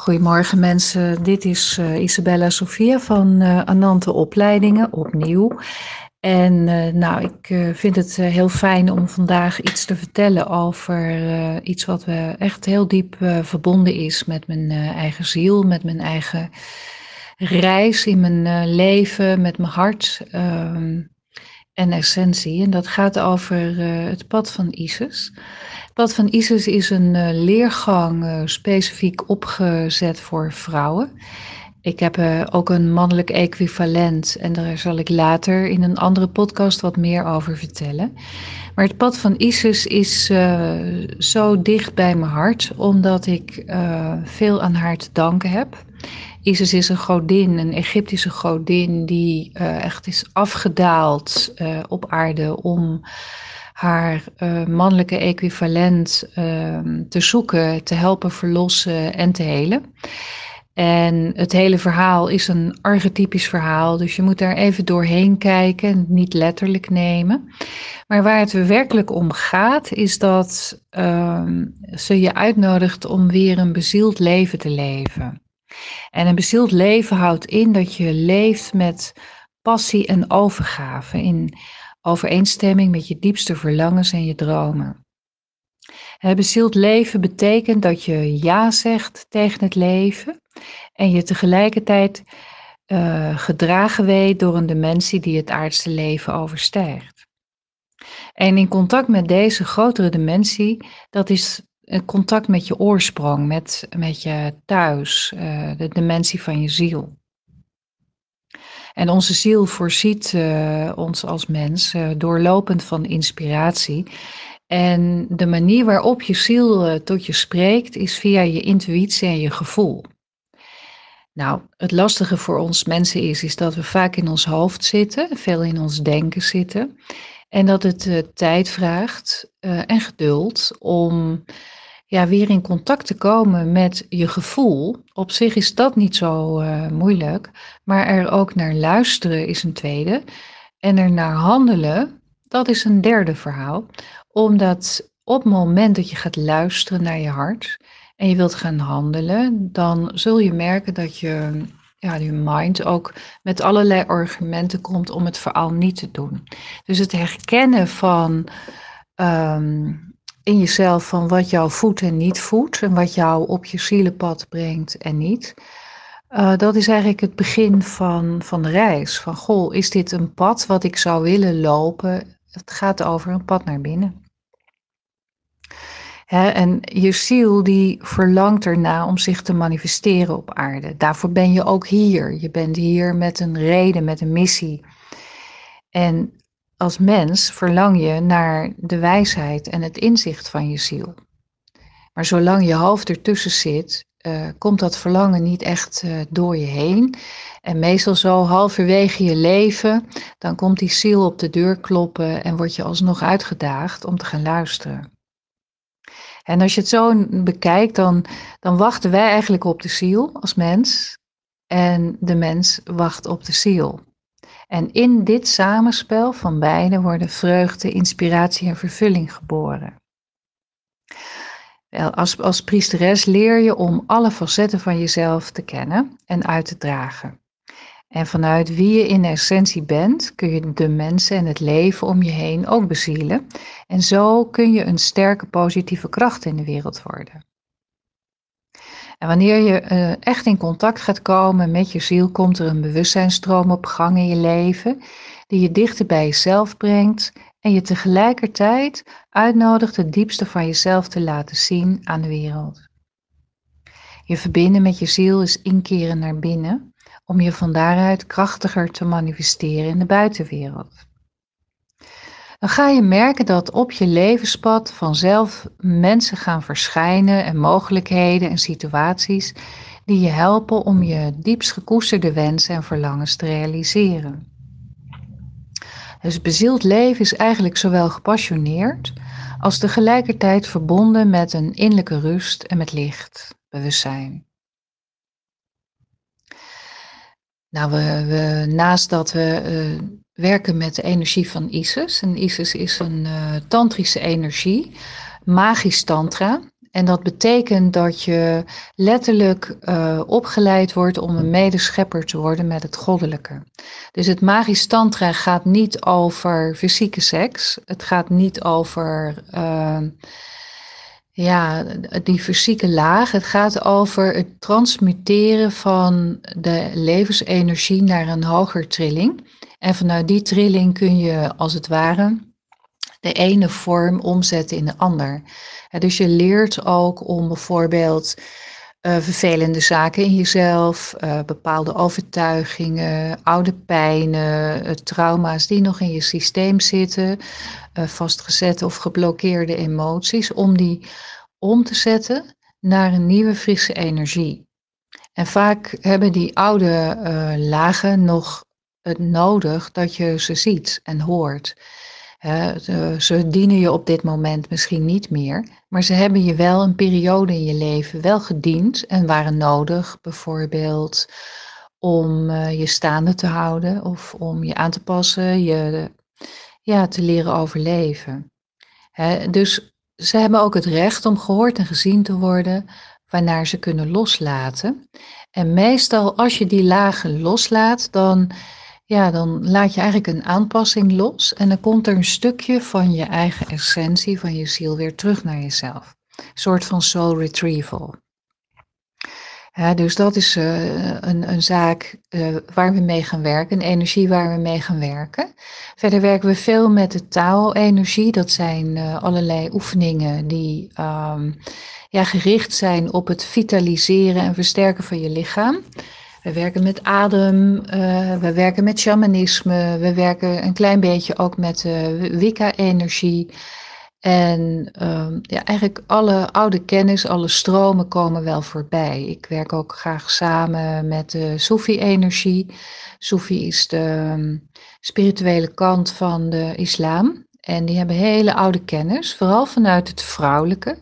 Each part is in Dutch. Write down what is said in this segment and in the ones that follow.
Goedemorgen mensen, dit is uh, Isabella Sofia van uh, Anante Opleidingen, opnieuw. En uh, nou, ik vind het heel fijn om vandaag iets te vertellen over iets wat we echt heel diep verbonden is met mijn eigen ziel, met mijn eigen reis in mijn leven, met mijn hart ehm, en essentie. En dat gaat over het pad van Isis pad van Isis is een uh, leergang uh, specifiek opgezet voor vrouwen. Ik heb ook een mannelijk equivalent en daar zal ik later in een andere podcast wat meer over vertellen. Maar het pad van Isis is zo dicht bij mijn hart, omdat ik veel aan haar te danken heb. Isis is een godin, een Egyptische godin, die echt is afgedaald op aarde om haar mannelijke equivalent uh, te zoeken, te helpen verlossen en te helen. En het hele verhaal is een archetypisch verhaal, dus je moet daar even doorheen kijken, niet letterlijk nemen. Maar waar het werkelijk om gaat, is dat uh, ze je uitnodigt om weer een bezield leven te leven. En een bezield leven houdt in dat je leeft met passie en overgave. In overeenstemming met je diepste verlangens en je dromen. Bezield leven betekent dat je ja zegt tegen het leven en je tegelijkertijd uh, gedragen weet door een dimensie die het aardse leven overstijgt. En in contact met deze grotere dimensie, dat is contact met je oorsprong, met, met je thuis, uh, de dimensie van je ziel. En onze ziel voorziet uh, ons als mens doorlopend van inspiratie. En de manier waarop je ziel tot je spreekt is via je intuïtie en je gevoel. Nou, het lastige voor ons mensen is, is dat we vaak in ons hoofd zitten, veel in ons denken zitten. En dat het tijd vraagt en geduld om ja, weer in contact te komen met je gevoel. Op zich is dat niet zo uh, moeilijk, maar er ook naar luisteren is een tweede. En er naar handelen, dat is een derde verhaal. Omdat op het moment dat je gaat luisteren naar je hart en je wilt gaan handelen, dan zul je merken dat je, ja, je mind ook met allerlei argumenten komt om het verhaal niet te doen. Dus het herkennen van. Um, in jezelf van wat jou voedt en niet voedt. En wat jou op je zielenpad brengt en niet. Uh, dat is eigenlijk het begin van, van de reis. Van goh, is dit een pad wat ik zou willen lopen? Het gaat over een pad naar binnen. En je ziel die verlangt erna om zich te manifesteren op aarde. Daarvoor ben je ook hier. Je bent hier met een reden, met een missie. En als mens verlang je naar de wijsheid en het inzicht van je ziel. Maar zolang je hoofd ertussen zit, uh, komt dat verlangen niet echt uh, door je heen. En meestal zo halverwege je leven, dan komt die ziel op de deur kloppen en word je alsnog uitgedaagd om te gaan luisteren. En als je het zo bekijkt, dan, dan wachten wij eigenlijk op de ziel als mens. En de mens wacht op de ziel. En in dit samenspel van beide worden vreugde, inspiratie en vervulling geboren. Als, als priesteres leer je om alle facetten van jezelf te kennen en uit te dragen. En vanuit wie je in essentie bent, kun je de mensen en het leven om je heen ook bezielen. En zo kun je een sterke positieve kracht in de wereld worden. En wanneer je uh, echt in contact gaat komen met je ziel, komt er een bewustzijnstroom op gang in je leven, die je dichter bij jezelf brengt en je tegelijkertijd uitnodigt het diepste van jezelf te laten zien aan de wereld. Je verbinden met je ziel is inkeren naar binnen, om je van daaruit krachtiger te manifesteren in de buitenwereld dan ga je merken dat op je levenspad vanzelf mensen gaan verschijnen en mogelijkheden en situaties die je helpen om je diepst gekoesterde wensen en verlangens te realiseren. Dus bezield leven is eigenlijk zowel gepassioneerd als tegelijkertijd verbonden met een innerlijke rust en met licht, bewustzijn. Nou, we, naast dat we uh, werken met de energie van Isis. En Isis is een uh, tantrische energie, magisch tantra. En dat betekent dat je letterlijk uh, opgeleid wordt om een medeschepper te worden met het goddelijke. Dus het magisch tantra gaat niet over fysieke seks. Het gaat niet over ja, die fysieke laag. Het gaat over het transmuteren van de levensenergie naar een hoger trilling. En vanuit die trilling kun je als het ware de ene vorm omzetten in de ander. Dus je leert ook om bijvoorbeeld uh, vervelende zaken in jezelf, uh, bepaalde overtuigingen, oude pijnen, uh, trauma's die nog in je systeem zitten, vastgezette of geblokkeerde emoties, om die om te zetten naar een nieuwe frisse energie. En vaak hebben die oude lagen nog het nodig dat je ze ziet en hoort ze dienen je op dit moment misschien niet meer, maar ze hebben je wel een periode in je leven wel gediend en waren nodig, bijvoorbeeld om uh, je staande te houden of om je aan te passen, je ja, te leren overleven. dus ze hebben ook het recht om gehoord en gezien te worden, waarnaar ze kunnen loslaten. En meestal als je die lagen loslaat, dan ja, dan laat je eigenlijk een aanpassing los en dan komt er een stukje van je eigen essentie, van je ziel weer terug naar jezelf. Een soort van soul retrieval. dus dat is uh, een, een zaak uh, waar we mee gaan werken, een energie waar we mee gaan werken. Verder werken we veel met de taal-energie. Dat zijn uh, allerlei oefeningen die um, ja, gericht zijn op het vitaliseren en versterken van je lichaam. We werken met adem, uh, we werken met shamanisme, we werken een klein beetje ook met uh, Wicca-energie. En uh, ja, eigenlijk alle oude kennis, alle stromen komen wel voorbij. Ik werk ook graag samen met de Soefi-energie. Soefi is de ehm, spirituele kant van de islam. En die hebben hele oude kennis, vooral vanuit het vrouwelijke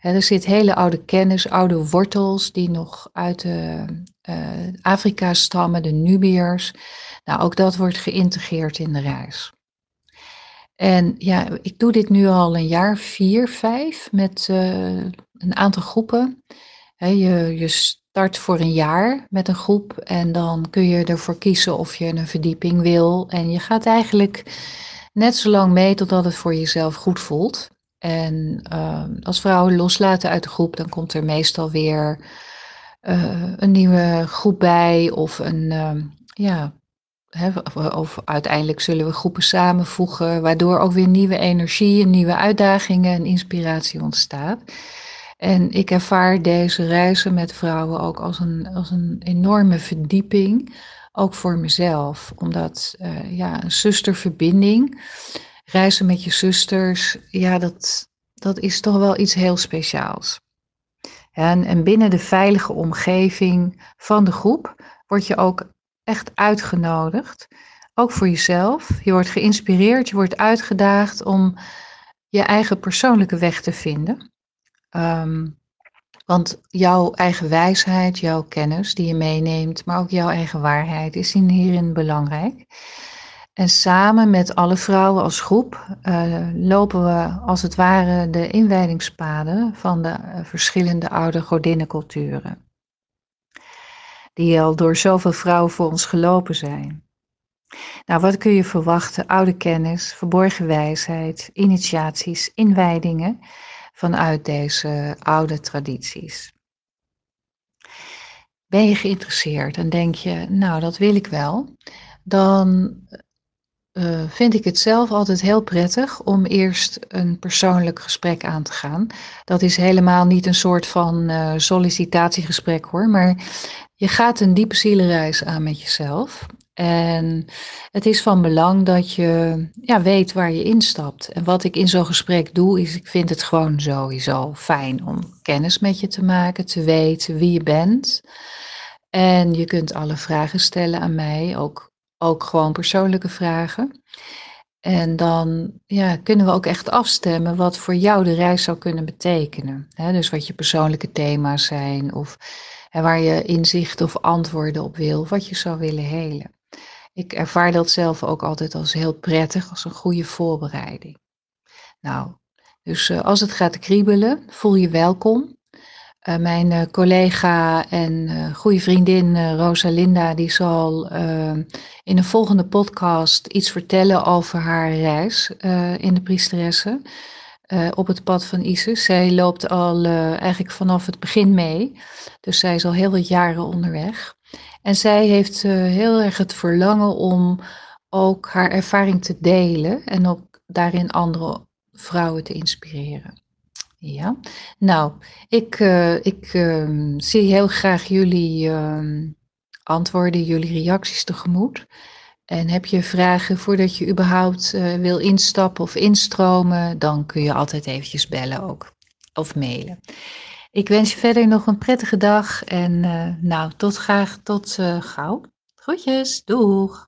er zit hele oude kennis, oude wortels die nog uit de, uh, Afrika stammen, de Nubiërs. Nou, ook dat wordt geïntegreerd in de reis. En ja, ik doe dit nu al een jaar, vier, vijf, met uh, een aantal groepen. je, je start voor een jaar met een groep en dan kun je ervoor kiezen of je een verdieping wil. En je gaat eigenlijk net zo lang mee totdat het voor jezelf goed voelt. En uh, als vrouwen loslaten uit de groep, dan komt er meestal weer uh, een nieuwe groep bij of een, uh, ja, hè, of, uiteindelijk zullen we groepen samenvoegen, waardoor ook weer nieuwe energie, nieuwe uitdagingen en inspiratie ontstaat. En ik ervaar deze reizen met vrouwen ook als een, als een enorme verdieping, ook voor mezelf, omdat uh, ja, een zusterverbinding reizen met je zusters, ja, dat, dat is toch wel iets heel speciaals. En, en binnen de veilige omgeving van de groep word je ook echt uitgenodigd. Ook voor jezelf. Je wordt geïnspireerd, je wordt uitgedaagd om je eigen persoonlijke weg te vinden. Um, want jouw eigen wijsheid, jouw kennis die je meeneemt, maar ook jouw eigen waarheid is hierin belangrijk. En samen met alle vrouwen als groep uh, lopen we als het ware de inwijdingspaden van de uh, verschillende oude godinnenculturen. Die al door zoveel vrouwen voor ons gelopen zijn. Nou, wat kun je verwachten? Oude kennis, verborgen wijsheid, initiaties, inwijdingen vanuit deze oude tradities. Ben je geïnteresseerd en denk je, nou, dat wil ik wel, dan uh, vind ik het zelf altijd heel prettig om eerst een persoonlijk gesprek aan te gaan. Dat is helemaal niet een soort van uh, sollicitatiegesprek hoor, maar je gaat een diepe zielenreis aan met jezelf. En het is van belang dat je ja, weet waar je instapt. En wat ik in zo'n gesprek doe, is ik vind het gewoon sowieso fijn om kennis met je te maken, te weten wie je bent. En je kunt alle vragen stellen aan mij, ook ook gewoon persoonlijke vragen. En dan ja, kunnen we ook echt afstemmen wat voor jou de reis zou kunnen betekenen. dus wat je persoonlijke thema's zijn of waar je inzicht of antwoorden op wil, wat je zou willen helen. Ik ervaar dat zelf ook altijd als heel prettig, als een goede voorbereiding. Nou, Dus als het gaat kriebelen, voel je welkom. Mijn collega en goede vriendin Rosalinda, die zal in een volgende podcast iets vertellen over haar reis in de priesteressen. Op het pad van Isis. Zij loopt al eigenlijk vanaf het begin mee. Dus zij is al heel wat jaren onderweg. En zij heeft heel erg het verlangen om ook haar ervaring te delen en ook daarin andere vrouwen te inspireren. Ja, nou, ik, ik ehm, zie heel graag jullie ehm, antwoorden, jullie reacties tegemoet. En heb je vragen voordat je überhaupt uh, wil instappen of instromen, dan kun je altijd eventjes bellen ook. Of mailen. Ik wens je verder nog een prettige dag en uh, nou, tot graag tot gauw. Groetjes, doeg!